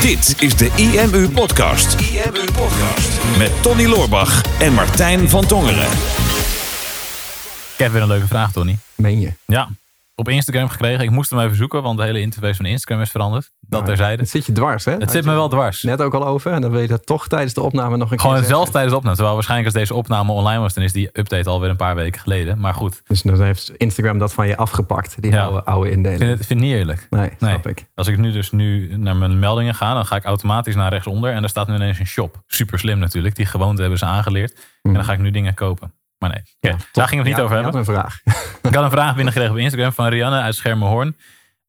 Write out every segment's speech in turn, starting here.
Dit is de IMU Podcast. IMU Podcast. Met Tony Loorbach en Martijn van Tongeren. Ik heb weer een leuke vraag, Tony. Meen je? Ja, op Instagram gekregen. Ik moest hem even zoeken, want de hele interface van Instagram is veranderd. Dat Maar terzijde. Het zit je dwars, hè? Het zit me wel dwars. Net ook al over. En dan wil je dat toch tijdens de opname nog een Gewoon keer zelfs zeggen. tijdens de opname. Terwijl waarschijnlijk als deze opname online was, dan is die update alweer een paar weken geleden. Maar goed, Dus dan heeft Instagram dat van je afgepakt. Die Ja. oude, oude ik indeling. vind het, vind niet eerlijk. Nee, Nee. snap ik. Als ik nu dus nu naar mijn meldingen ga, dan ga ik automatisch naar rechtsonder. En daar staat nu ineens een shop. Super slim natuurlijk. Die gewoonte hebben ze aangeleerd. En dan ga ik nu dingen kopen. Maar nee, Oké, daar ging het niet Ja, over hebben. had een vraag. Ik had een vraag binnengekregen op Instagram van Rianne uit Schermerhoorn.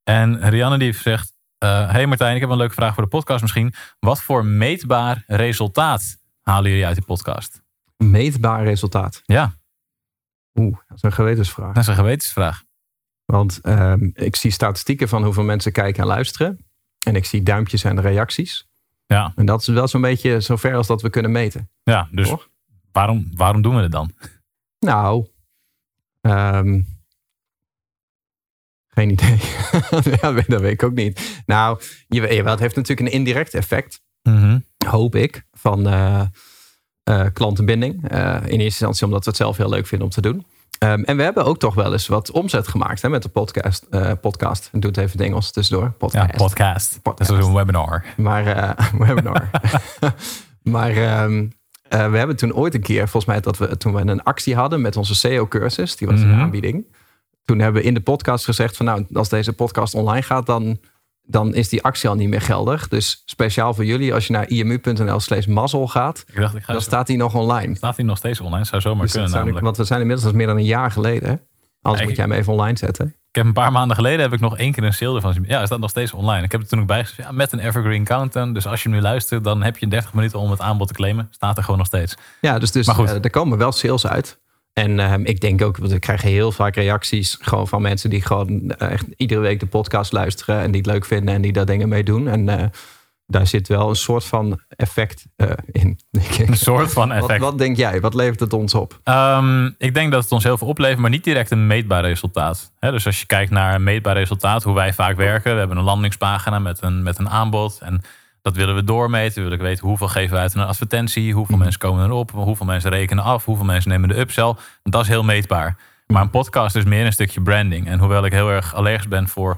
En Rianne die zegt... eh, hey Martijn, ik heb een leuke vraag voor de podcast misschien. Wat voor meetbaar resultaat halen jullie uit die podcast? Meetbaar resultaat. Ja, Oeh, dat is een gewetensvraag. dat is een gewetensvraag. Want ehm, ik zie statistieken van hoeveel mensen kijken en luisteren. En ik zie duimpjes en reacties. Ja, En dat is wel zo'n beetje zover als dat we kunnen meten. ja dus Toch? waarom, waarom doen we het dan? Nou, ehm, geen idee. ja, dat weet ik ook niet. Nou, je, jawel, het heeft natuurlijk een indirect effect, Mhm. hoop ik, van eh, eh, klantenbinding. Eh, in eerste instantie omdat we het zelf heel leuk vinden om te doen. Ehm, en we hebben ook toch wel eens wat omzet gemaakt hè, met de podcast. eh podcast. Ik doe het even in het Engels tussendoor. Ja, Podcast. podcast. Podcast. Dat is een webinar. Maar, webinar. maar ehm, eh, we hebben toen ooit een keer, volgens mij dat we toen we een actie hadden met onze SEO-cursus, die was in Mhm. aanbieding. Toen hebben we in de podcast gezegd van nou, als deze podcast online gaat, dan, dan is die actie al niet meer geldig. Dus speciaal voor jullie, als je naar imu.nl slash mazzel gaat, Ik dacht, ik ga dan staat die nog online. staat hij nog steeds online? Zou zomaar Dus kunnen ik- namelijk. want we zijn inmiddels meer dan een jaar geleden. Anders Ja, moet jij hem even online zetten. Heb een paar maanden geleden heb ik nog één keer een sale ervan zien. Ja, is dat nog steeds online? Ik heb het toen ook bijgezet. Ja, met een evergreen countdown. Dus als je nu luistert, dan heb je 30 minuten om het aanbod te claimen. Staat er gewoon nog steeds. Ja, dus, dus Maar goed. eh, er komen wel sales uit. En ehm, ik denk ook, want ik krijg heel vaak reacties gewoon van mensen die gewoon eh, echt iedere week de podcast luisteren en die het leuk vinden en die daar dingen mee doen. En eh, daar zit wel een soort van effect eh, in. denk ik. Een soort van Wat, effect. wat denk jij? Wat levert het ons op? Ehm, ik denk dat het ons heel veel oplevert, maar niet direct een meetbaar resultaat. Dus als je kijkt naar een meetbaar resultaat, hoe wij vaak werken. We hebben een landingspagina met een, met een aanbod. En dat willen we doormeten. We willen weten hoeveel geven we uit aan een advertentie. Hoeveel mensen komen erop. Hoeveel mensen rekenen af. Hoeveel mensen nemen de upsell. Dat is heel meetbaar. Maar een podcast is meer een stukje branding. En hoewel ik heel erg allergisch ben voor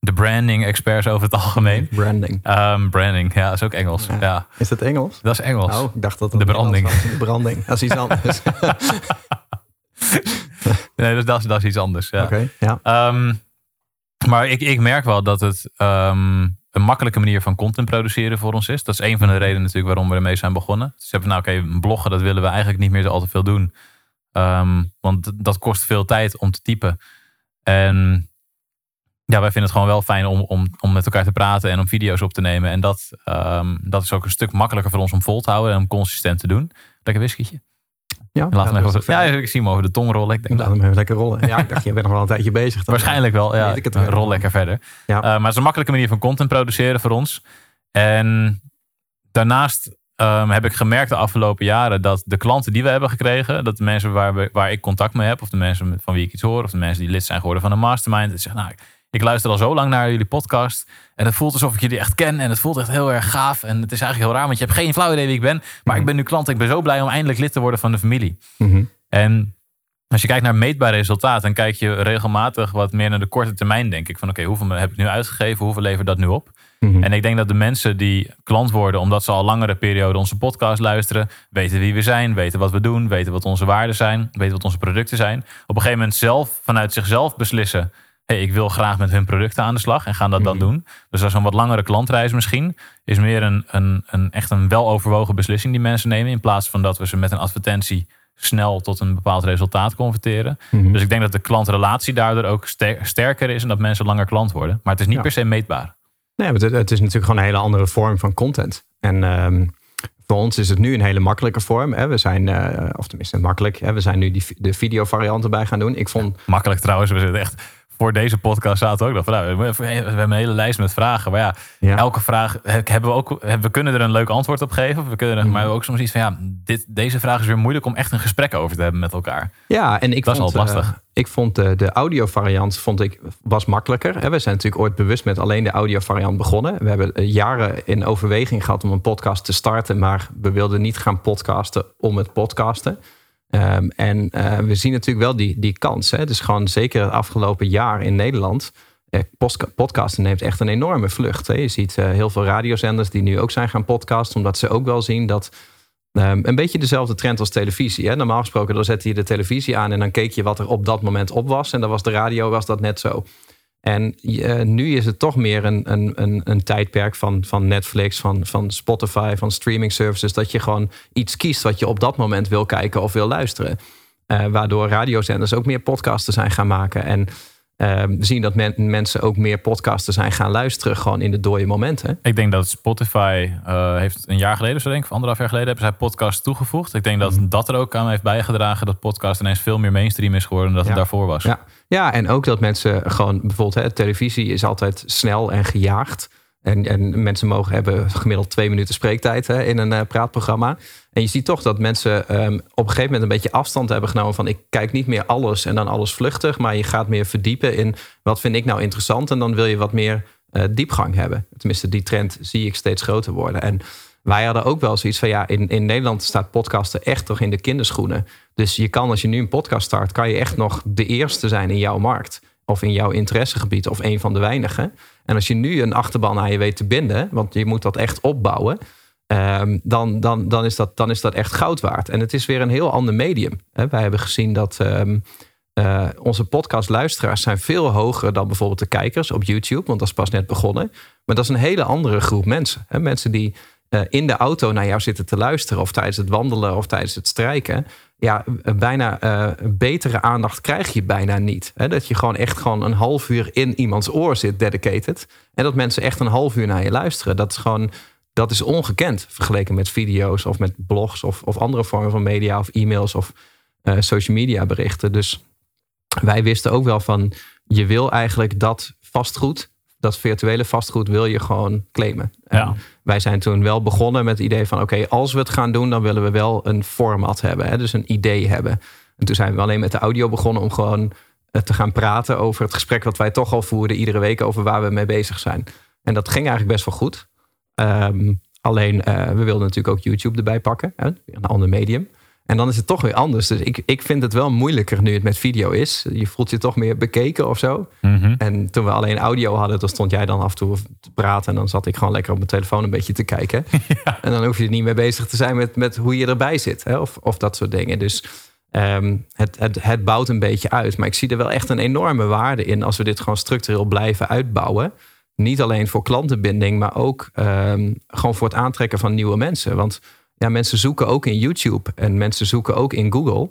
de branding experts over het algemeen. Branding. Ehm, branding, ja, dat is ook Engels. Ja, Is dat Engels? dat is Engels. Oh, ik dacht dat De het branding. Nederlands was. De branding. Dat is iets anders. Oké, Nee, dus dat, is, dat is iets anders. Ja. ja. Ehm, maar ik, ik merk wel dat het ehm, een makkelijke manier van content produceren voor ons is. Dat is een van de redenen natuurlijk waarom we ermee zijn begonnen. Dus we hebben nou oké, bloggen, dat willen we eigenlijk niet meer zo al te veel doen. Ehm, want dat kost veel tijd om te typen. En ja, wij vinden het gewoon wel fijn om, om, om met elkaar te praten en om video's op te nemen. En dat, ehm, dat is ook een stuk makkelijker voor ons om vol te houden en om consistent te doen. Lekker whiskietje. Ja, Laat hem even, ja, ik zie hem over de tong rollen. Ik denk, Laat hem even lekker rollen. Ja, ik dacht, je bent nog wel een tijdje bezig. Dan- Waarschijnlijk wel, ja. weet ik het rol lekker verder. Ja. Eh, maar het is een makkelijke manier van content produceren voor ons. En daarnaast ehm, heb ik gemerkt de afgelopen jaren dat de klanten die we hebben gekregen, dat de mensen waar, we, waar ik contact mee heb, of de mensen van wie ik iets hoor, of de mensen die lid zijn geworden van een mastermind, die zeggen, nou, ik luister al zo lang naar jullie podcast en het voelt alsof ik jullie echt ken en het voelt echt heel erg gaaf en het is eigenlijk heel raar, want je hebt geen flauw idee wie ik ben, maar ik ben nu klant en ik ben zo blij om eindelijk lid te worden van de familie. Mhm. En als je kijkt naar meetbaar resultaat, dan kijk je regelmatig wat meer naar de korte termijn, denk ik. Van oké, hoeveel heb ik nu uitgegeven? Hoeveel levert dat nu op? Mhm. En ik denk dat de mensen die klant worden, omdat ze al langere periode onze podcast luisteren, weten wie we zijn, weten wat we doen, weten wat onze waarden zijn, weten wat onze producten zijn. Op een gegeven moment zelf vanuit zichzelf beslissen. Hey, ik wil graag met hun producten aan de slag en gaan dat dan doen. Dus dat is een wat langere klantreis misschien. Is meer een, een, een echt een weloverwogen beslissing die mensen nemen. In plaats van dat we ze met een advertentie snel tot een bepaald resultaat converteren. Mhm. Dus ik denk dat de klantrelatie daardoor ook ster- sterker is en dat mensen langer klant worden. Maar het is niet Ja. per se meetbaar. Nee, het, het is natuurlijk gewoon een hele andere vorm van content. En ehm, voor ons is het nu een hele makkelijke vorm. Hè. We zijn, eh, of tenminste makkelijk, hè. we zijn nu die, de video variant erbij gaan doen. Ik vond, Makkelijk trouwens, we zitten echt voor deze podcast zaten we ook nog van, nou, we hebben een hele lijst met vragen. Maar ja, elke vraag hebben we ook, we kunnen er een leuk antwoord op geven. We kunnen er, mhm. maar ook soms iets van, ja, dit, deze vraag is weer moeilijk om echt een gesprek over te hebben met elkaar. Ja, en ik dat vond, is lastig. Uh, ik vond de, de audio variant vond ik, was makkelijker. We zijn natuurlijk ooit bewust met alleen de audio variant begonnen. We hebben eh, jaren in overweging gehad om een podcast te starten, maar we wilden niet gaan podcasten om het podcasten. Ehm, en uh, we zien natuurlijk wel die, die kans. Hè? Dus gewoon zeker het afgelopen jaar in Nederland. Eh, podcasten neemt echt een enorme vlucht. Hè? Je ziet uh, heel veel radiozenders die nu ook zijn gaan podcasten. Omdat ze ook wel zien dat um, een beetje dezelfde trend als televisie. Hè? Normaal gesproken dan zette je de televisie aan en dan keek je wat er op dat moment op was. En dan was de radio was dat net zo. En uh, nu is het toch meer een, een, een, een, tijdperk van, van Netflix, van, van Spotify, van streaming services. Dat je gewoon iets kiest wat je op dat moment wil kijken of wil luisteren. Uh, waardoor radiozenders ook meer podcasten zijn gaan maken. En we zien dat mensen ook meer podcasten zijn gaan luisteren, gewoon in de dode momenten. Ik denk dat Spotify uh, heeft een jaar geleden, zo denk ik, of anderhalf jaar geleden, hebben zij podcast toegevoegd. Ik denk dat mhm. dat er ook aan heeft bijgedragen dat podcast ineens veel meer mainstream is geworden dan dat het daarvoor was. Ja. ja, en ook dat mensen gewoon bijvoorbeeld, hè, televisie is altijd snel en gejaagd. En, en mensen mogen hebben gemiddeld twee minuten spreektijd hè, in een uh, praatprogramma. En je ziet toch dat mensen um, op een gegeven moment een beetje afstand hebben genomen van ik kijk niet meer alles en dan alles vluchtig, maar je gaat meer verdiepen in wat vind ik nou interessant en dan wil je wat meer uh, diepgang hebben. Tenminste, die trend zie ik steeds groter worden. En wij hadden ook wel zoiets van ja, in, in Nederland staat podcasten echt toch in de kinderschoenen. Dus je kan als je nu een podcast start, kan je echt nog de eerste zijn in jouw markt of in jouw interessegebied of een van de weinigen. En als je nu een achterban aan je weet te binden, want je moet dat echt opbouwen, ehm, dan, dan, dan, is dat, dan is dat echt goud waard. En het is weer een heel ander medium. Hè. Wij hebben gezien dat um, uh, onze podcastluisteraars zijn veel hoger dan bijvoorbeeld de kijkers op YouTube, want dat is pas net begonnen. Maar dat is een hele andere groep mensen. Hè. Mensen die uh, in de auto naar jou zitten te luisteren, of tijdens het wandelen of tijdens het strijken ja, bijna uh, betere aandacht krijg je bijna niet. Hè? Dat je gewoon echt gewoon een half uur in iemands oor zit, dedicated. En dat mensen echt een half uur naar je luisteren. Dat is gewoon, dat is ongekend vergeleken met video's of met blogs of, of andere vormen van media of e-mails of uh, social media berichten. Dus wij wisten ook wel van, je wil eigenlijk dat vastgoed dat virtuele vastgoed wil je gewoon claimen. Ja. Wij zijn toen wel begonnen met het idee van: oké, als we het gaan doen, dan willen we wel een format hebben, hè, dus een idee hebben. En toen zijn we alleen met de audio begonnen om gewoon eh, te gaan praten over het gesprek wat wij toch al voerden iedere week over waar we mee bezig zijn. En dat ging eigenlijk best wel goed. Um, alleen uh, we wilden natuurlijk ook YouTube erbij pakken, hè, een ander medium. En dan is het toch weer anders. Dus ik, ik vind het wel moeilijker nu het met video is. Je voelt je toch meer bekeken of zo. Mhm. En toen we alleen audio hadden, dan stond jij dan af en toe te praten. En dan zat ik gewoon lekker op mijn telefoon een beetje te kijken. En dan hoef je er niet mee bezig te zijn met, met hoe je erbij zit. Hè? Of, of dat soort dingen. Dus ehm, het, het, het bouwt een beetje uit. Maar ik zie er wel echt een enorme waarde in als we dit gewoon structureel blijven uitbouwen. Niet alleen voor klantenbinding, maar ook um, gewoon voor het aantrekken van nieuwe mensen. Want ja, mensen zoeken ook in YouTube en mensen zoeken ook in Google.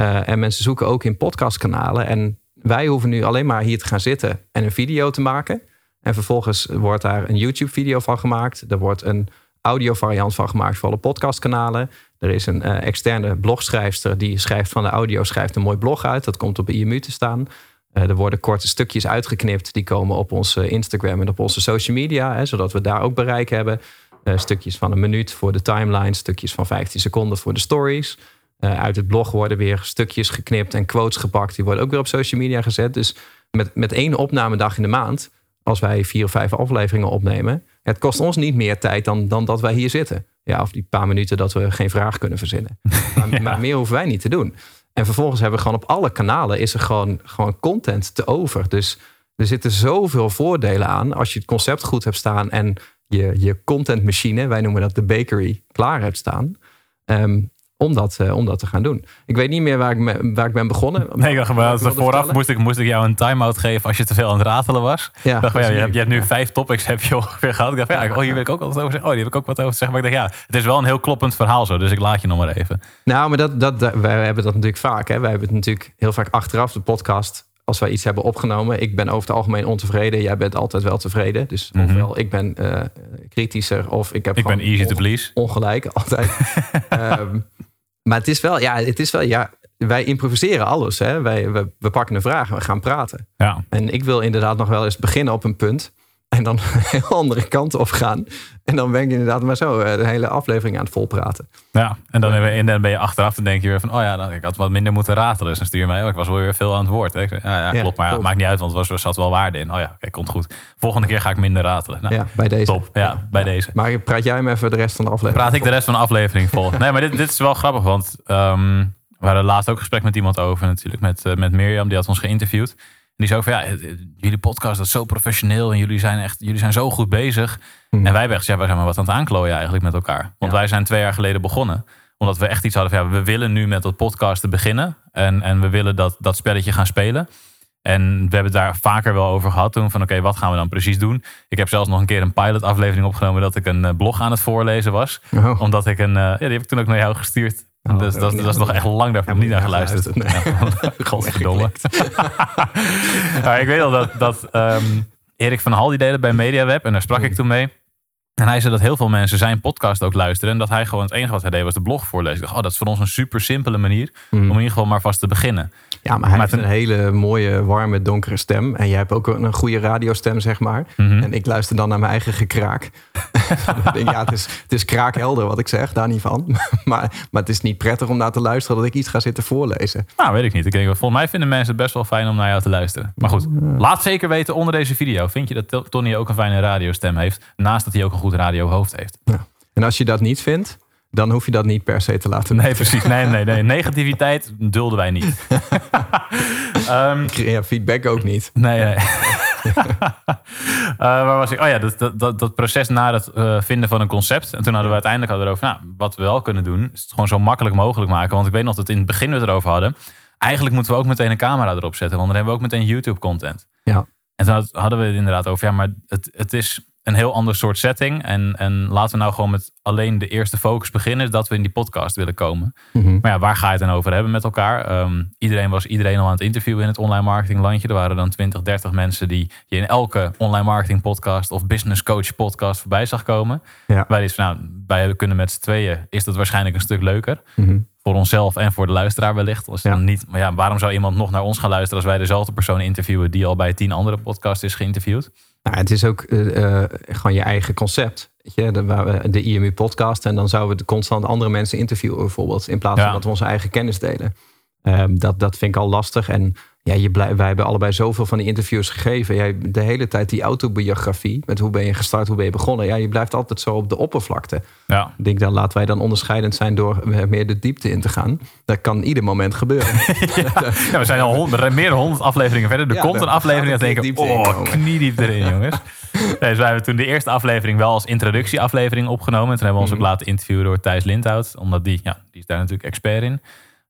Uh, en mensen zoeken ook in podcastkanalen. En wij hoeven nu alleen maar hier te gaan zitten en een video te maken. En vervolgens wordt daar een YouTube-video van gemaakt. Er wordt een audio-variant van gemaakt voor alle podcastkanalen. Er is een uh, externe blogschrijfster die schrijft van de audio, schrijft een mooi blog uit. Dat komt op IMU te staan. Uh, er worden korte stukjes uitgeknipt. Die komen op onze Instagram en op onze social media. Hè, zodat we daar ook bereik hebben. Uh, stukjes van een minuut voor de timeline, stukjes van 15 seconden voor de stories. Uh, uit het blog worden weer stukjes geknipt en quotes gepakt. Die worden ook weer op social media gezet. Dus met, met één opnamedag in de maand, als wij vier of vijf afleveringen opnemen, het kost ons niet meer tijd dan, dan dat wij hier zitten. Ja, of die paar minuten dat we geen vraag kunnen verzinnen. Maar, maar meer hoeven wij niet te doen. En vervolgens hebben we gewoon op alle kanalen is er gewoon, gewoon content te over. Dus er zitten zoveel voordelen aan als je het concept goed hebt staan en je, je contentmachine, wij noemen dat de bakery, klaar hebt staan. Ehm, om, dat, uh, om dat te gaan doen. Ik weet niet meer waar ik, me, waar ik ben begonnen. Nee, ik dacht, vooraf moest ik, moest ik jou een time-out geven als je te veel aan het ratelen was. Ja, dacht, ja, je, hebt, je hebt nu vijf topics heb je ongeveer gehad. Ik dacht, ja, oh, hier wil ik ook wat over zeggen. Oh, die heb ik ook wat over te zeggen. Maar ik dacht, ja, het is wel een heel kloppend verhaal zo. Dus ik laat je nog maar even. Nou, maar dat, dat, wij hebben dat natuurlijk vaak. Hè. Wij hebben het natuurlijk heel vaak achteraf de podcast als wij iets hebben opgenomen. Ik ben over het algemeen ontevreden. Jij bent altijd wel tevreden. Dus mm ofwel ik ben uh, kritischer of ik heb ik ben easy to please. ongelijk altijd. um, maar het is wel, ja, het is wel, ja, wij improviseren alles. Hè? Wij, we, we pakken een vraag en we gaan praten. Ja. En ik wil inderdaad nog wel eens beginnen op een punt. En dan een heel andere kant op gaan. En dan ben ik inderdaad maar zo eh, de hele aflevering aan het volpraten. Ja, en dan, en dan ben je achteraf, dan denk je weer van, oh ja, dan, ik had wat minder moeten ratelen. Dus dan stuur je mij, oh, ik was wel weer veel aan het woord. Hè? Ja, ja, klopt, maar ja, maakt niet uit, want er was- zat wel waarde in. Oh ja, oké, komt goed. Volgende keer ga ik minder ratelen. Nou, Ja, bij deze. Top, ja, bij deze. Maar praat jij hem even de rest van de aflevering? Praat ik de rest van de aflevering vol. Nee, maar dit, dit is wel grappig, want ehm, we hadden laatst ook gesprek met iemand over natuurlijk, met, eh, met Mirjam, die had ons geïnterviewd. Die zei ook van, ja, jullie podcast dat is zo professioneel en jullie zijn echt, jullie zijn zo goed bezig. En wij hebben echt, ja, wij zijn maar wat aan het aanklooien eigenlijk met elkaar. Want wij zijn twee jaar geleden begonnen omdat we echt iets hadden van, ja, we willen nu met dat podcasten beginnen. En, en we willen dat, dat spelletje gaan spelen. En we hebben het daar vaker wel over gehad toen. Van oké, wat gaan we dan precies doen? Ik heb zelfs nog een keer een pilot aflevering opgenomen dat ik een eh, blog aan het voorlezen was. Oh. Omdat ik een, eh, ja, die heb ik toen ook naar jou gestuurd. Oh, dus dat, dat is nog echt lang daarvoor Heb niet ik naar niet geluisterd. Godverdomme. ik weet al dat, dat ehm, Erik van Hal die deed het bij MediaWeb. En daar sprak ik toen mee. En hij zei dat heel veel mensen zijn podcast ook luisteren. En dat hij gewoon het enige wat hij deed was de blog voorlezen. Ik dacht, oh, dat is voor ons een super simpele manier. Om in ieder geval maar vast te beginnen. Ja, maar hij Maar heeft een hele mooie, warme, donkere stem. En jij hebt ook een goede radiostem, zeg maar. Mhm. En ik luister dan naar mijn eigen gekraak. denk, ja, het is, het is kraakhelder wat ik zeg, daar niet van. maar, maar het is niet prettig om naar te luisteren dat ik iets ga zitten voorlezen. Nou, weet ik niet. Ik denk, volgens mij vinden mensen het best wel fijn om naar jou te luisteren. Maar goed, laat zeker weten onder deze video. Vind je dat To- Tony ook een fijne radiostem heeft? Naast dat hij ook een goed radiohoofd heeft. En als je dat niet vindt, dan hoef je dat niet per se te laten Nee, precies. Nee, nee, nee. Negativiteit dulden wij niet. Ja, feedback ook niet. nee, nee. Eh, waar was ik? Oh ja, dat, dat, dat, proces na het eh, vinden van een concept. En toen hadden we uiteindelijk hadden we erover, nou, wat we wel kunnen doen, is het gewoon zo makkelijk mogelijk maken. Want ik weet nog dat in het begin we het erover hadden. Eigenlijk moeten we ook meteen een camera erop zetten, want dan hebben we ook meteen YouTube content. Ja. En toen had- hadden we het inderdaad over, ja, maar het, het is een heel ander soort setting. En, en laten we nou gewoon met alleen de eerste focus beginnen, dat we in die podcast willen komen. Mhm. Maar ja, waar ga je het dan over hebben met elkaar? Ehm, iedereen was iedereen al aan het interviewen in het online marketing landje. Er waren dan 20, 30 mensen die je in elke online marketing podcast of business coach podcast voorbij zag komen. Ja. Wij is van, nou, wij kunnen met z'n tweeën, is dat waarschijnlijk een stuk leuker. Mhm. Voor onszelf en voor de luisteraar wellicht. Als Ja. dan niet, maar ja, waarom zou iemand nog naar ons gaan luisteren als wij dezelfde persoon interviewen die al bij tien andere podcasts is geïnterviewd? Nou, het is ook eh, eh, gewoon je eigen concept. Weet je, de, waar we- de IMU podcast. En dan zouden we constant andere mensen interviewen bijvoorbeeld. In plaats van Ja. dat we onze eigen kennis delen. Ehm, dat, dat vind ik al lastig. En ja, je blij, wij hebben allebei zoveel van die interviews gegeven. Jij, de hele tijd die autobiografie. Met hoe ben je gestart, hoe ben je begonnen. Ja, je blijft altijd zo op de oppervlakte. Ja, Ik denk dan laten wij dan onderscheidend zijn door meer de diepte in te gaan. Dat kan ieder moment gebeuren. Ja, we zijn al honderd, meer dan 100 afleveringen verder. Er Ja, komt een aflevering dat gaat denk het ik, diepte in oh, kniediep erin, jongens. Nee, dus wij hebben toen de eerste aflevering wel als introductieaflevering opgenomen. En toen hebben we ons ook Mhm. laten interviewen door Thijs Lindhout. Omdat die, ja, die is daar natuurlijk expert in.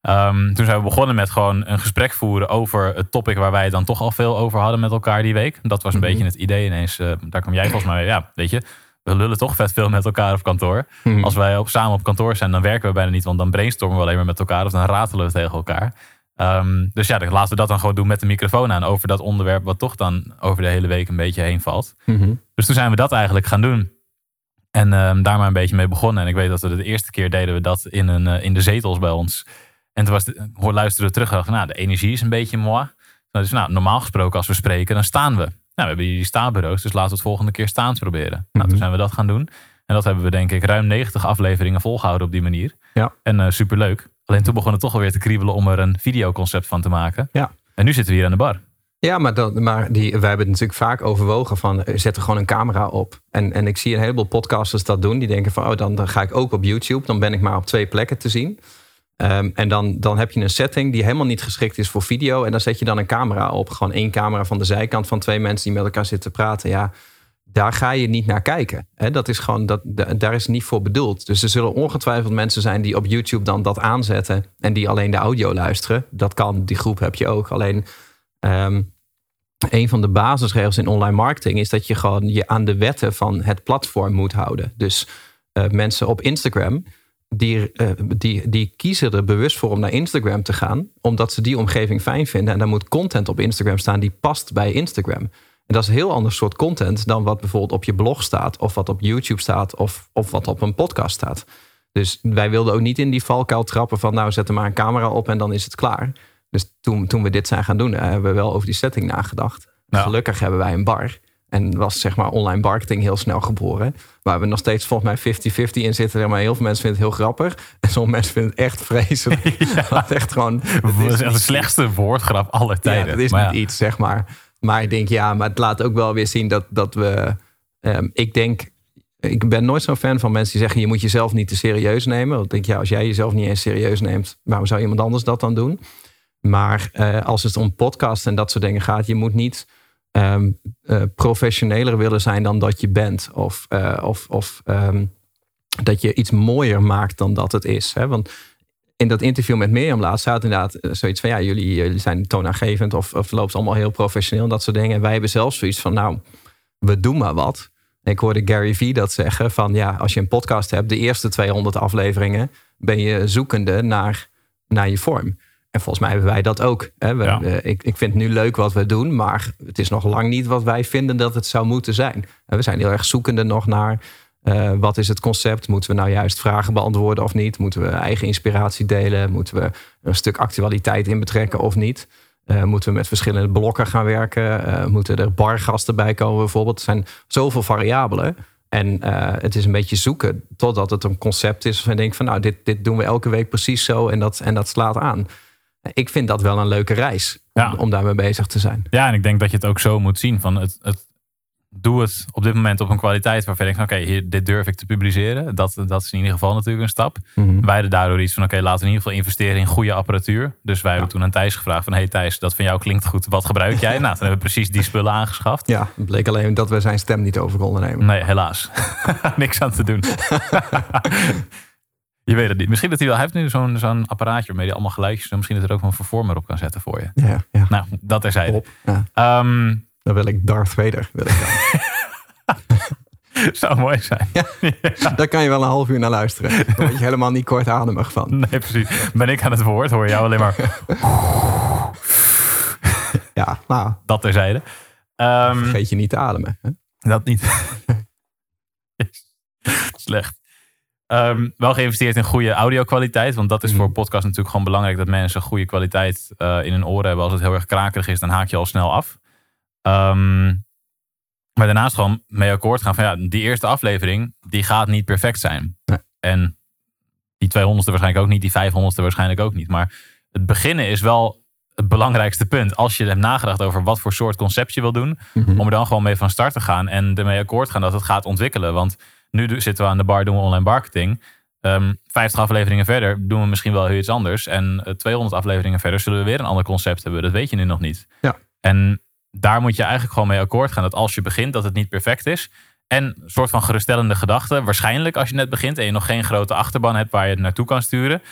Ehm, toen zijn we begonnen met gewoon een gesprek voeren over het topic waar wij het dan toch al veel over hadden met elkaar die week. Dat was een Mhm. beetje het idee ineens. eh, daar kwam jij volgens mij, ja, weet je, we lullen toch vet veel met elkaar op kantoor. Mhm. Als wij op, samen op kantoor zijn, dan werken we bijna niet, want dan brainstormen we alleen maar met elkaar of dan ratelen we tegen elkaar. Ehm, dus ja, dan laten we dat dan gewoon doen met de microfoon aan over dat onderwerp wat toch dan over de hele week een beetje heen valt. Mhm. Dus toen zijn we dat eigenlijk gaan doen. En ehm, daar maar een beetje mee begonnen. En ik weet dat we de eerste keer deden we dat in, een, eh, in de zetels bij ons. En toen was de, hoor, luisterden we terug en dachten, nou, de energie is een beetje moi. Dus nou, normaal gesproken als we spreken, dan staan we. Nou, we hebben hier die staanbureaus, dus laten we het volgende keer staand proberen. Nou, toen Mhm. zijn we dat gaan doen. En dat hebben we denk ik ruim 90 afleveringen volgehouden op die manier. Ja. En eh superleuk. Alleen toen begon het toch alweer te kriebelen om er een videoconcept van te maken. Ja. En nu zitten we hier aan de bar. Ja, maar, dat, maar die, wij hebben het natuurlijk vaak overwogen van eh, zet er gewoon een camera op. En, en ik zie een heleboel podcasters dat doen. Die denken van oh, dan, dan ga ik ook op YouTube. Dan ben ik maar op twee plekken te zien. Ehm, en dan, dan heb je een setting die helemaal niet geschikt is voor video. En dan zet je dan een camera op. Gewoon één camera van de zijkant van twee mensen die met elkaar zitten praten. Ja, daar ga je niet naar kijken. Hè, dat is gewoon, dat, da- daar is niet voor bedoeld. Dus er zullen ongetwijfeld mensen zijn die op YouTube dan dat aanzetten. En die alleen de audio luisteren. Dat kan, die groep heb je ook. Alleen ehm, een van de basisregels in online marketing is dat je gewoon je aan de wetten van het platform moet houden. Dus eh, mensen op Instagram, die, eh, die, die kiezen er bewust voor om naar Instagram te gaan, omdat ze die omgeving fijn vinden. En daar moet content op Instagram staan die past bij Instagram. En dat is een heel ander soort content dan wat bijvoorbeeld op je blog staat, of wat op YouTube staat, of, of wat op een podcast staat. Dus wij wilden ook niet in die valkuil trappen van nou zet er maar een camera op en dan is het klaar. Dus toen, toen we dit zijn gaan doen, eh, hebben we wel over die setting nagedacht. Gelukkig hebben wij een bar. En was zeg maar online marketing heel snel geboren. Waar we nog steeds volgens mij 50-50 in zitten. Maar heel veel mensen vinden het heel grappig. En sommige mensen vinden het echt vreselijk. Dat is echt gewoon... Dat is de slechtste woordgrap aller tijden. Ja, dat is Maar niet ja. iets, zeg maar. Maar ik denk, ja, maar het laat ook wel weer zien dat, dat we... ehm, ik denk, ik ben nooit zo'n fan van mensen die zeggen... je moet jezelf niet te serieus nemen. Want ik denk, ja, als jij jezelf niet eens serieus neemt... waarom zou iemand anders dat dan doen? Maar eh, als het om podcast en dat soort dingen gaat... je moet niet ehm, eh, professioneler willen zijn dan dat je bent. Of, eh, of, of ehm, dat je iets mooier maakt dan dat het is. Hè? Want in dat interview met Mirjam laatst staat inderdaad eh, zoiets van... ja, jullie, jullie zijn toonaangevend of, of loopt allemaal heel professioneel... en dat soort dingen. En wij hebben zelfs zoiets van, nou, we doen maar wat. Ik hoorde Gary Vee dat zeggen van... ja, als je een podcast hebt, de eerste 200 afleveringen... ben je zoekende naar, naar je vorm. En volgens mij hebben wij dat ook. Hè? We, Ja. ik, ik vind het nu leuk wat we doen... maar het is nog lang niet wat wij vinden dat het zou moeten zijn. En we zijn heel erg zoekende nog naar... eh, wat is het concept? Moeten we nou juist vragen beantwoorden of niet? Moeten we eigen inspiratie delen? Moeten we een stuk actualiteit in betrekken of niet? Eh, moeten we met verschillende blokken gaan werken? Eh, moeten er bargasten bij komen bijvoorbeeld? Er zijn zoveel variabelen. En het is een beetje zoeken totdat het een concept is. Van je denkt van nou, dit, dit doen we elke week precies zo en dat, en dat slaat aan. Ik vind dat wel een leuke reis Ja. om, om daarmee bezig te zijn. Ja, en ik denk dat je het ook zo moet zien. Van het, het, doe het op dit moment op een kwaliteit waarvan je denkt, oké, dit durf ik te publiceren. Dat, dat is in ieder geval natuurlijk een stap. Mhm. Wij hadden daardoor iets van, oké, laten we in ieder geval investeren in goede apparatuur. Dus wij hebben toen aan Thijs gevraagd van, hey Thijs, dat van jou klinkt goed. Wat gebruik jij? nou, toen hebben we precies die spullen aangeschaft. Ja, het bleek alleen dat we zijn stem niet over konden nemen. Nee, helaas. Niks aan te doen. je weet het niet. Misschien dat hij wel, hij heeft nu zo'n zo'n apparaatje waarmee hij allemaal geluidjes, en misschien dat er ook een vervormer op kan zetten voor je. Ja, ja. Nou, dat terzijde. Ja. Ehm, Dan wil ik Darth Vader. Wil ik zou mooi zijn. Daar kan je wel een half uur naar luisteren. Daar word je helemaal niet kortademig van. Nee, precies. Ben ik aan het woord, hoor jou alleen maar Ja, nou, dat terzijde. Ehm, vergeet je niet te ademen. Hè? dat niet. Slecht. Ehm, wel geïnvesteerd in goede audio-kwaliteit. Want dat is Mhm. voor podcast natuurlijk gewoon belangrijk. Dat mensen goede kwaliteit eh, in hun oren hebben. Als het heel erg krakerig is, dan haak je al snel af. Ehm, maar daarnaast gewoon mee akkoord gaan van ja, die eerste aflevering, die gaat niet perfect zijn. Nee. En die 200ste waarschijnlijk ook niet, die 500ste waarschijnlijk ook niet. Maar het beginnen is wel het belangrijkste punt. Als je hebt nagedacht over wat voor soort concept je wil doen, Mhm. om er dan gewoon mee van start te gaan en ermee akkoord gaan dat het gaat ontwikkelen. Want nu zitten we aan de bar, doen we online marketing. Ehm 50 afleveringen verder doen we misschien wel heel iets anders. En eh, 200 afleveringen verder zullen we weer een ander concept hebben. Dat weet je nu nog niet. Ja. En daar moet je eigenlijk gewoon mee akkoord gaan. Dat als je begint, dat het niet perfect is. En een soort van geruststellende gedachte. Waarschijnlijk als je net begint en je nog geen grote achterban hebt waar je het naartoe kan sturen.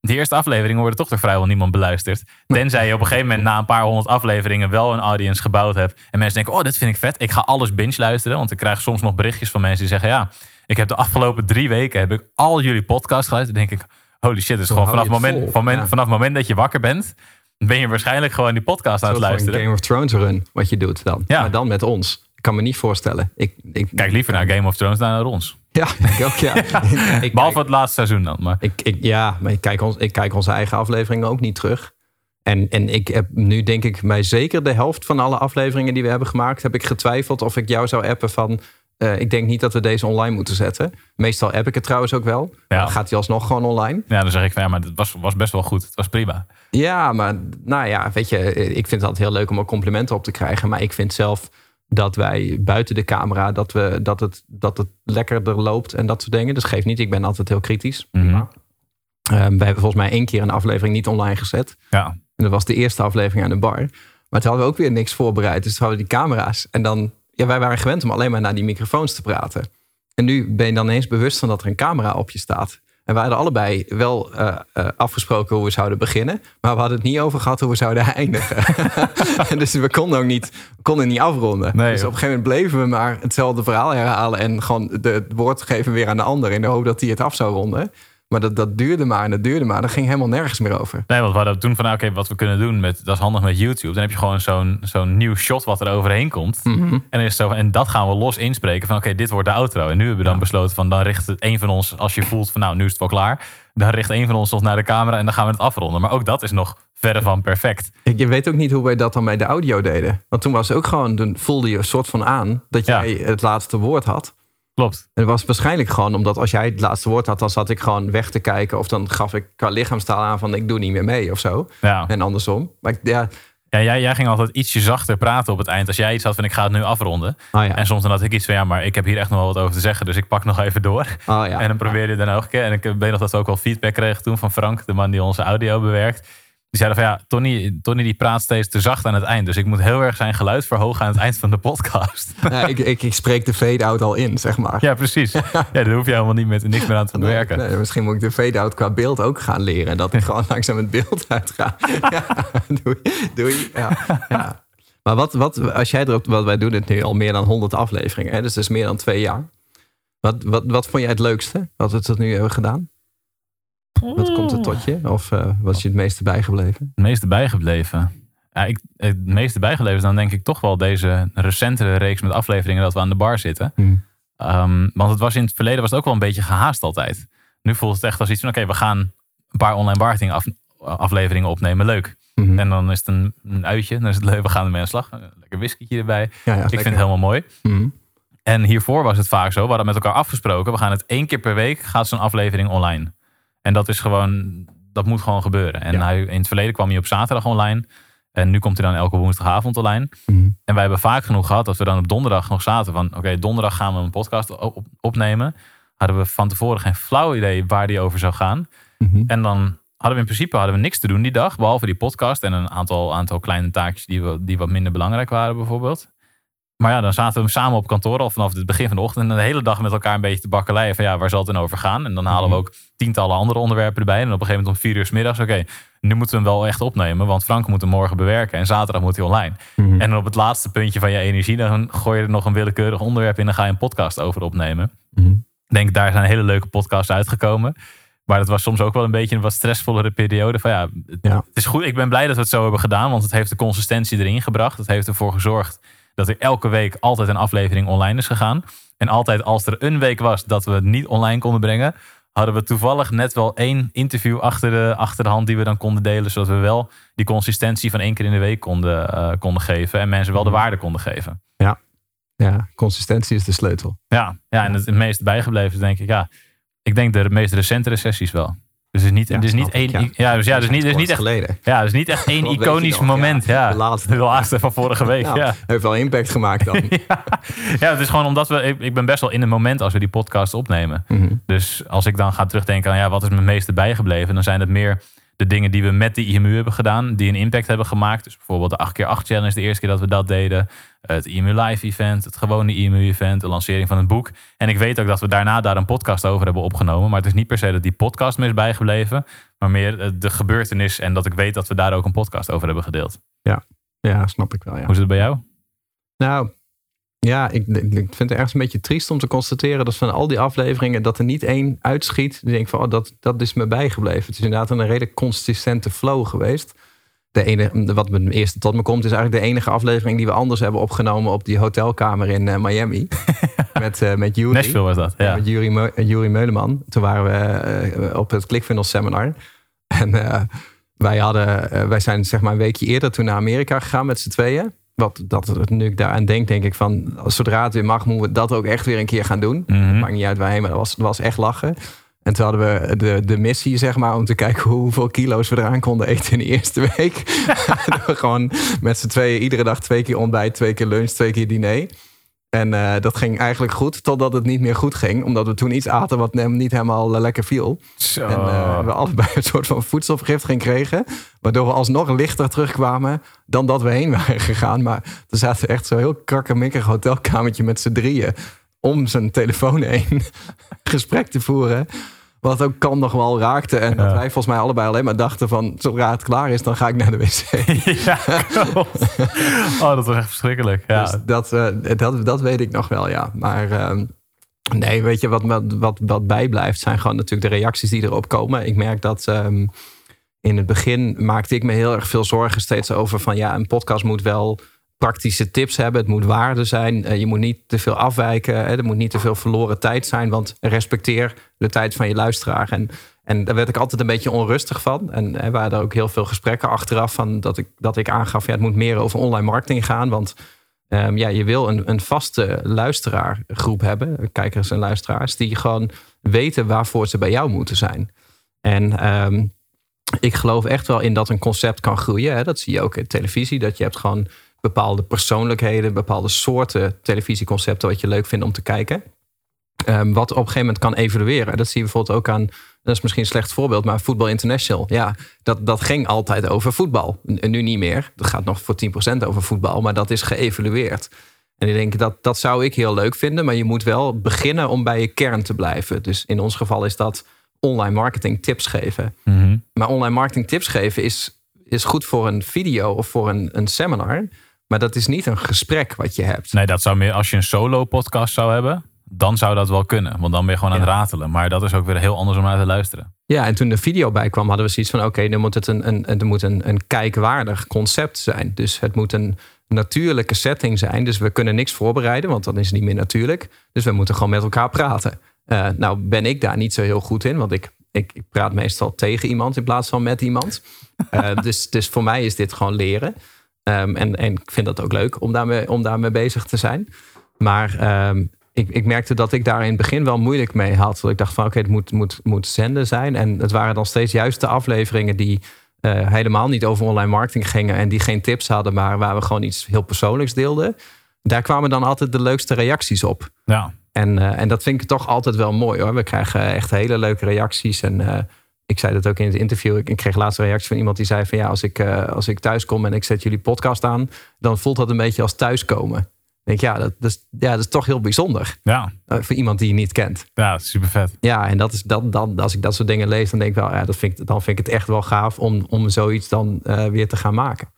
De eerste afleveringen worden toch door vrijwel niemand beluisterd. Tenzij je op een gegeven moment na een paar honderd afleveringen wel een audience gebouwd hebt. En mensen denken, oh, dit vind ik vet. Ik ga alles binge luisteren. Want ik krijg soms nog berichtjes van mensen die zeggen, ja, ik heb de afgelopen drie weken heb ik al jullie podcasts geluisterd. Dan denk ik, holy shit, dus Zo gewoon vanaf het, moment, vol. van men- Ja. vanaf het moment dat je wakker bent, ben je waarschijnlijk gewoon die podcast aan het luisteren. Game of Thrones run, wat je doet dan. Ja. Maar dan met ons. Ik kan me niet voorstellen. Ik, ik, Kijk liever naar Game of Thrones dan naar ons. Ja, ik ook, ja. ik, Behalve het laatste seizoen dan. Maar Ik, ik, ja, maar ik kijk, ons, ik kijk onze eigen afleveringen ook niet terug. En, en ik heb nu denk ik bij zeker de helft van alle afleveringen die we hebben gemaakt... heb ik getwijfeld of ik jou zou appen van... eh, ik denk niet dat we deze online moeten zetten. Meestal app ik het trouwens ook wel. Ja. Dan gaat hij alsnog gewoon online. ja, dan zeg ik van ja, maar het was, was best wel goed. Het was prima. Ja, maar nou ja, weet je, ik vind het altijd heel leuk om er complimenten op te krijgen. Maar ik vind zelf dat wij buiten de camera, dat, we, dat, het, dat het lekkerder loopt en dat soort dingen. Dus geef niet, ik ben altijd heel kritisch. Mhm. Ehm, we hebben volgens mij één keer een aflevering niet online gezet. Ja, En dat was de eerste aflevering aan de bar. Maar toen hadden we ook weer niks voorbereid. Dus toen hadden we die camera's. En dan, ja, wij waren gewend om alleen maar naar die microfoons te praten. En nu ben je dan ineens bewust van dat er een camera op je staat. En we hadden allebei wel eh, eh, afgesproken hoe we zouden beginnen. Maar we hadden het niet over gehad hoe we zouden eindigen. En dus we konden ook niet, konden niet afronden. Nee, dus op een gegeven moment bleven we maar hetzelfde verhaal herhalen. En gewoon de, het woord geven weer aan de ander. In de hoop dat hij het af zou ronden. Maar dat, dat duurde maar en dat duurde maar. Dat ging helemaal nergens meer over. Nee, want we hadden toen van, oké, wat we kunnen doen, met, dat is handig met YouTube. Dan heb je gewoon zo'n zo'n nieuw shot wat er overheen komt. Mhm. En, dan is zo, en dat gaan we los inspreken van, oké, dit wordt de outro. En nu hebben we dan besloten van, dan richt een van ons, als je voelt van, nou, nu is het wel klaar. Dan richt een van ons ons naar de camera en dan gaan we het afronden. Maar ook dat is nog verre van perfect. Ik je weet ook niet hoe wij dat dan bij de audio deden. Want toen was het ook gewoon, toen voelde je een soort van aan dat Ja. jij het laatste woord had. Klopt. En het was waarschijnlijk gewoon omdat als jij het laatste woord had, dan zat ik gewoon weg te kijken. Of dan gaf ik qua lichaamstaal aan van ik doe niet meer mee of zo. Ja. En andersom. Maar ik, ja, Ja, jij, jij ging altijd ietsje zachter praten op het eind. Als jij iets had van ik ga het nu afronden. oh ja. En soms dan had ik iets van ja, maar ik heb hier echt nog wel wat over te zeggen. Dus ik pak nog even door. Oh ja. En dan probeerde je dan nog een keer. En ik weet nog dat we ook wel feedback kregen toen van Frank, de man die onze audio bewerkt. Die zeiden van ja, Tony, Tony die praat steeds te zacht aan het eind. Dus ik moet heel erg zijn geluid verhogen aan het eind van de podcast. Ja, ik, ik, ik spreek de fade-out al in, zeg maar. ja, precies. Ja, daar hoef je helemaal niet met niks meer aan te werken. nee, misschien moet ik de fade-out qua beeld ook gaan leren. Dat ik gewoon langzaam het beeld uitga. ja, doei. doei. Ja, ja. Maar wat, wat, als jij erop... Want wij doen het nu al meer dan 100 afleveringen. Hè? Dus dat is meer dan twee jaar. Wat, wat, wat vond jij het leukste? Wat we tot nu hebben gedaan? Wat komt er tot je? Of eh was je het meeste bijgebleven? Het meeste bijgebleven. Ja, ik, het meeste bijgebleven is dan denk ik toch wel deze recentere reeks met afleveringen dat we aan de bar zitten. Ehm, want het was in het verleden was het ook wel een beetje gehaast altijd. Nu voelt het echt als iets van oké, we gaan een paar online marketing af, afleveringen opnemen. Leuk. Mhm. En dan is het een, een uitje. Dan is het leuk. We gaan ermee aan de slag. Lekker whiskytje erbij. Ja, ja, ik vind het helemaal mooi. Mhm. En hiervoor was het vaak zo. We hadden met elkaar afgesproken. We gaan het één keer per week gaat zo'n aflevering online. En dat is gewoon, dat moet gewoon gebeuren. En Ja. hij, in het verleden kwam hij op zaterdag online. En nu komt hij dan elke woensdagavond online. Mhm. En wij hebben vaak genoeg gehad dat we dan op donderdag nog zaten van... oké, donderdag gaan we een podcast op- opnemen. Hadden we van tevoren geen flauw idee waar die over zou gaan. Mhm. En dan hadden we in principe hadden we niks te doen die dag. Behalve die podcast en een aantal, aantal kleine taakjes die, we, die wat minder belangrijk waren bijvoorbeeld. Maar ja, dan zaten we samen op kantoor al vanaf het begin van de ochtend. En de hele dag met elkaar een beetje te bakkeleien van ja, waar zal het dan over gaan? En dan halen we ook tientallen andere onderwerpen erbij. En op een gegeven moment om vier uur s middags, oké, nu moeten we hem wel echt opnemen. Want Frank moet hem morgen bewerken en zaterdag moet hij online. Mhm. En dan op het laatste puntje van je energie, dan gooi je er nog een willekeurig onderwerp in en dan ga je een podcast over opnemen. Mhm. Ik denk, daar zijn hele leuke podcasts uitgekomen. Maar het was soms ook wel een beetje een wat stressvollere periode. Van ja, het, Ja. het is goed. Ik ben blij dat we het zo hebben gedaan, want het heeft de consistentie erin gebracht. Het heeft ervoor gezorgd dat er elke week altijd een aflevering online is gegaan. En altijd als er een week was dat we het niet online konden brengen, hadden we toevallig net wel één interview achter de, achter de hand die we dan konden delen. Zodat we wel die consistentie van één keer in de week konden, eh, konden geven. En mensen wel de waarde konden geven. Ja, consistentie is de sleutel. Ja, ja en het, het meest bijgebleven is denk ik, ja, ik denk de meest recentere sessies wel. Dus het is niet, Ja, is niet één, ja. ja. dus ja, dus niet, dus niet echt, geleden. ja, dus niet echt één iconisch nog? moment. Ja, Ja, de laatste. de laatste van vorige week. Nou, ja. Heeft wel impact gemaakt dan. ja. het is gewoon omdat we, ik, ik ben best wel in het moment als we die podcast opnemen. Mhm. Dus als ik dan ga terugdenken aan ja, wat is me het meeste bijgebleven, dan zijn het meer de dingen die we met de IMU hebben gedaan, die een impact hebben gemaakt. Dus bijvoorbeeld de 8x8 challenge, de eerste keer dat we dat deden. Het IMU live event, het gewone IMU event, de lancering van het boek. En ik weet ook dat we daarna daar een podcast over hebben opgenomen. Maar het is niet per se dat die podcast me is bijgebleven, maar meer eh, de gebeurtenis en dat ik weet dat we daar ook een podcast over hebben gedeeld. Ja, snap ik wel. Ja. Hoe is het bij jou? Nou, ja, ik, ik vind het ergens een beetje triest om te constateren dat van al die afleveringen dat er niet één uitschiet. Die denk van, oh, dat, dat is me bijgebleven. Het is inderdaad een redelijk consistente flow geweest. De ene, wat me eerste tot me komt, is eigenlijk de enige aflevering die we anders hebben opgenomen op die hotelkamer in eh, Miami. met, eh met Yuri. Nashville was dat, ja. Met Yuri, Meu- Yuri Meuleman. Toen waren we eh, op het ClickFunnels seminar. En eh, wij, hadden, eh, wij zijn zeg maar een weekje eerder toen naar Amerika gegaan met z'n tweeën. Wat, dat, nu ik daaraan denk, denk ik van... zodra het weer mag, moeten we dat ook echt weer een keer gaan doen. Mhm. Maakt niet uit waarheen, maar dat was, dat was echt lachen. En toen hadden we de, de missie, zeg maar, om te kijken hoeveel kilo's we eraan konden eten in de eerste week. We gewoon met z'n tweeën iedere dag twee keer ontbijt, twee keer lunch, twee keer diner. En eh, dat ging eigenlijk goed, totdat het niet meer goed ging. Omdat we toen iets aten wat hem niet helemaal eh, lekker viel. Zo. En eh, we allebei een soort van voedselvergiftiging kregen. Waardoor we alsnog lichter terugkwamen dan dat we heen waren gegaan. Maar er zaten echt zo'n heel krakkemikkig hotelkamertje met z'n drieën. Om zijn telefoon heen gesprek te voeren. Wat ook kan nog wel raakte. En dat wij volgens mij allebei alleen maar dachten van... zodra het klaar is, dan ga ik naar de wc. ja, klopt. Oh, dat was echt verschrikkelijk. Ja. Dus dat, eh, dat, dat weet ik nog wel, ja. Maar ehm, Nee, weet je, wat, wat, wat, wat bijblijft zijn gewoon natuurlijk de reacties die erop komen. Ik merk dat ehm, in het begin maakte ik me heel erg veel zorgen steeds over van ja, een podcast moet wel praktische tips hebben. Het moet waarde zijn. Uh, je moet niet te veel afwijken. Hè, er moet niet te veel verloren tijd zijn. Want respecteer de tijd van je luisteraar. En, en daar werd ik altijd een beetje onrustig van. En er waren er ook heel veel gesprekken achteraf van dat ik, dat ik aangaf, ja, het moet meer over online marketing gaan. Want um, ja, je wil een, een vaste luisteraargroep hebben, kijkers en luisteraars, die gewoon weten waarvoor ze bij jou moeten zijn. En um, ik geloof echt wel in dat een concept kan groeien. Hè. Dat zie je ook in televisie. Dat je hebt gewoon bepaalde persoonlijkheden, bepaalde soorten televisieconcepten wat je leuk vindt om te kijken. Um, wat op een gegeven moment kan evolueren. Dat zie je bijvoorbeeld ook aan, dat is misschien een slecht voorbeeld, maar Voetbal International. Ja, dat, dat ging altijd over voetbal. En nu niet meer. Dat gaat nog voor 10% over voetbal, maar dat is geëvalueerd. En ik denk dat dat zou ik heel leuk vinden, maar je moet wel beginnen om bij je kern te blijven. Dus in ons geval is dat online marketing tips geven. Mm -hmm. Maar online marketing tips geven is, is goed voor een video of voor een, een seminar. Maar dat is niet een gesprek wat je hebt. Nee, dat zou meer als je een solo podcast zou hebben. Dan zou dat wel kunnen. Want dan ben je gewoon aan het ratelen. Maar dat is ook weer heel anders om naar te luisteren. Ja, en toen de video bij kwam, hadden we zoiets van: oké, dan moet het een, een, er moet een, een kijkwaardig concept zijn. Dus het moet een natuurlijke setting zijn. Dus we kunnen niks voorbereiden, want dan is het niet meer natuurlijk. Dus we moeten gewoon met elkaar praten. Uh, nou, ben ik daar niet zo heel goed in, want ik, ik, ik praat meestal tegen iemand in plaats van met iemand. Uh, dus, dus voor mij is dit gewoon leren. Um, en, en ik vind dat ook leuk om daarmee, om daarmee bezig te zijn. Maar um, ik, ik merkte dat ik daar in het begin wel moeilijk mee had. Dat ik dacht van oké, okay, het moet, moet, moet zenden zijn. En het waren dan steeds juist de afleveringen die uh, helemaal niet over online marketing gingen. En die geen tips hadden, maar waar we gewoon iets heel persoonlijks deelden. Daar kwamen dan altijd de leukste reacties op. Ja. En, uh, en dat vind ik toch altijd wel mooi hoor. We krijgen echt hele leuke reacties. En uh, ik zei dat ook in het interview. Ik, ik kreeg laatst een reactie van iemand die zei van ja, als ik, uh, als ik thuis kom en ik zet jullie podcast aan, dan voelt dat een beetje als thuiskomen. Ik denk ja dat, dat, is, ja, dat is toch heel bijzonder. Ja. voor iemand die je niet kent. Ja, super vet. Ja, en dat is dat, dan, als ik dat soort dingen lees, dan denk ik wel, ja, dat vind ik, dan vind ik het echt wel gaaf om, om zoiets dan weer te gaan maken.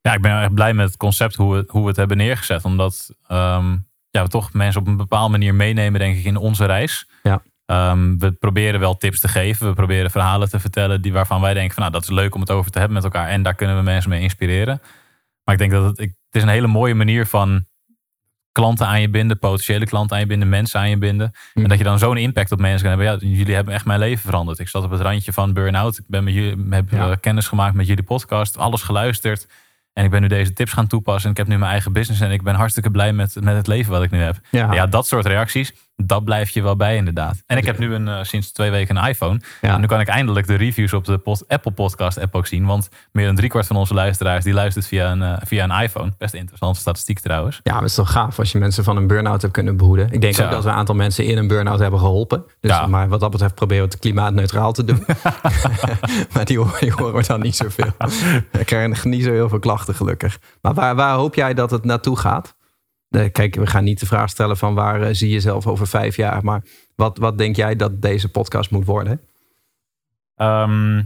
Ja, ik ben echt blij met het concept hoe we, hoe we het hebben neergezet. Omdat um, ja, we toch mensen op een bepaalde manier meenemen, denk ik, in onze reis. Ja. Um, we proberen wel tips te geven. We proberen verhalen te vertellen die waarvan wij denken van nou, dat is leuk om het over te hebben met elkaar. En daar kunnen we mensen mee inspireren. Maar ik denk dat het, ik, het is een hele mooie manier van klanten aan je binden, potentiële klanten aan je binden, mensen aan je binden. Mm. En dat je dan zo'n impact op mensen kan hebben. Ja, jullie hebben echt mijn leven veranderd. Ik zat op het randje van burn-out. Ik ben met jullie, heb ja. kennis gemaakt met jullie podcast, alles geluisterd. En ik ben nu deze tips gaan toepassen. En ik heb nu mijn eigen business. En ik ben hartstikke blij met, met het leven wat ik nu heb. Ja. ja dat soort reacties, dat blijf je wel bij inderdaad. En ik heb nu een, uh, sinds twee weken een iPhone. Ja. En nu kan ik eindelijk de reviews op de Apple Podcast app ook zien. Want meer dan driekwart van onze luisteraars die luistert via een, uh, via een iPhone. Best interessante statistiek trouwens. Ja, maar het is toch gaaf als je mensen van een burn-out hebt kunnen behoeden. Ik denk Zo. ook dat we een aantal mensen in een burn-out hebben geholpen. Dus Ja. maar wat dat betreft proberen we het klimaatneutraal te doen. maar die, horen we dan niet zoveel. We krijgen niet zo heel veel klachten gelukkig. Maar waar, waar hoop jij dat het naartoe gaat? Eh, Kijk, we gaan niet de vraag stellen van waar eh, zie je jezelf over vijf jaar. Maar wat, wat denk jij dat deze podcast moet worden? Ehm,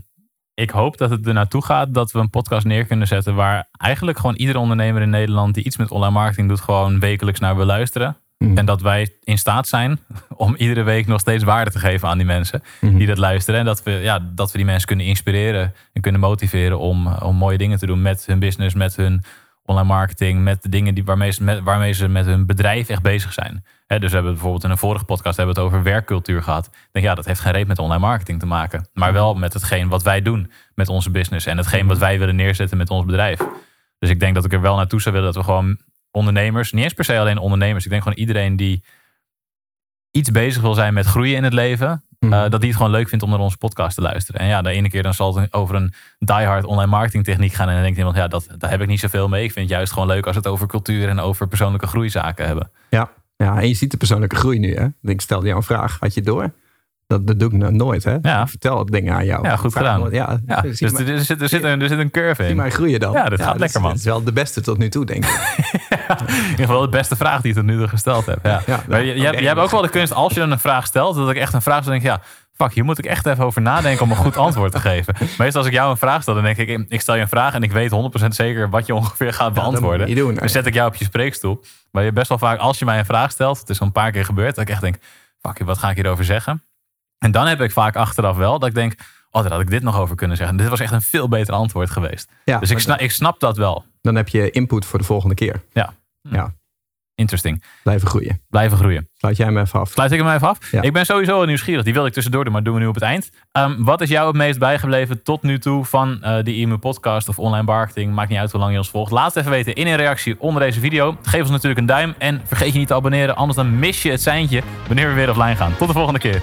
ik hoop dat het er naartoe gaat dat we een podcast neer kunnen zetten. Waar eigenlijk gewoon iedere ondernemer in Nederland die iets met online marketing doet, gewoon wekelijks naar wil luisteren. Mhm. En dat wij in staat zijn om iedere week nog steeds waarde te geven aan die mensen Mhm. die dat luisteren. En dat we, ja, dat we die mensen kunnen inspireren en kunnen motiveren om, om mooie dingen te doen met hun business, met hun online marketing, met de dingen die, waarmee, ze met, waarmee ze met hun bedrijf echt bezig zijn. Dus we hebben bijvoorbeeld in een vorige podcast hebben het over werkcultuur gehad. Ik denk, ja, dat heeft geen reet met online marketing te maken. Maar wel met hetgeen wat wij doen met onze business. En hetgeen wat wij willen neerzetten met ons bedrijf. Dus ik denk dat ik er wel naartoe zou willen dat we gewoon ondernemers, niet eens per se alleen ondernemers. Ik denk gewoon iedereen die iets bezig wil zijn met groeien in het leven. Mhm. eh, dat die het gewoon leuk vindt om naar onze podcast te luisteren. En ja, de ene keer dan zal het over een diehard online marketing techniek gaan. En dan denkt iemand, ja, dat, daar heb ik niet zoveel mee. Ik vind het juist gewoon leuk als het over cultuur en over persoonlijke groeizaken hebben. Ja. ja, en je ziet de persoonlijke groei nu. Hè? Ik stelde jou een vraag. Had je door? Dat, dat doe ik nou nooit. Hè? Ja. Ik vertel dingen aan jou. Ja, goed Ik gedaan. Ja, Ja, zie dus maar- er, zit, er, zit een, er zit een curve Zie in. maar groeien dan. Ja, dat gaat lekker, man. Dat is wel de beste tot nu toe, denk ik. In ieder geval de beste vraag die je tot nu toe gesteld hebt. Ja. Ja, maar je, je, hebt, ook wel de kunst, als je dan een vraag stelt, dat ik echt een vraag stel, denk ik, ja, fuck, hier moet ik echt even over nadenken om een goed antwoord te geven. Meestal als ik jou een vraag stel, dan denk ik, ik stel je een vraag en ik weet 100% zeker wat je ongeveer gaat beantwoorden. je doen. Dan zet ik jou op je spreekstoel. Maar je best wel vaak, als je mij een vraag stelt, het is al een paar keer gebeurd, dat ik echt denk, fuck, wat ga ik hierover zeggen? En dan heb ik vaak achteraf wel dat ik denk, oh, daar had ik dit nog over kunnen zeggen. Dit was echt een veel beter antwoord geweest. Ja, dus ik snap, ik snap dat wel. Dan heb je input voor de volgende keer. Ja. Ja, Interesting. blijven groeien. Blijven groeien. Sluit jij hem even af. Sluit ik hem even af? Ja. Ik ben sowieso wel nieuwsgierig. Die wilde ik tussendoor doen, maar doen we nu op het eind. Ehm, wat is jou het meest bijgebleven tot nu toe van eh die IMU podcast of online marketing? Maakt niet uit hoe lang je ons volgt. Laat het even weten in een reactie onder deze video. Geef ons natuurlijk een duim en vergeet je niet te abonneren. Anders dan mis je het seintje wanneer we weer offline gaan. Tot de volgende keer.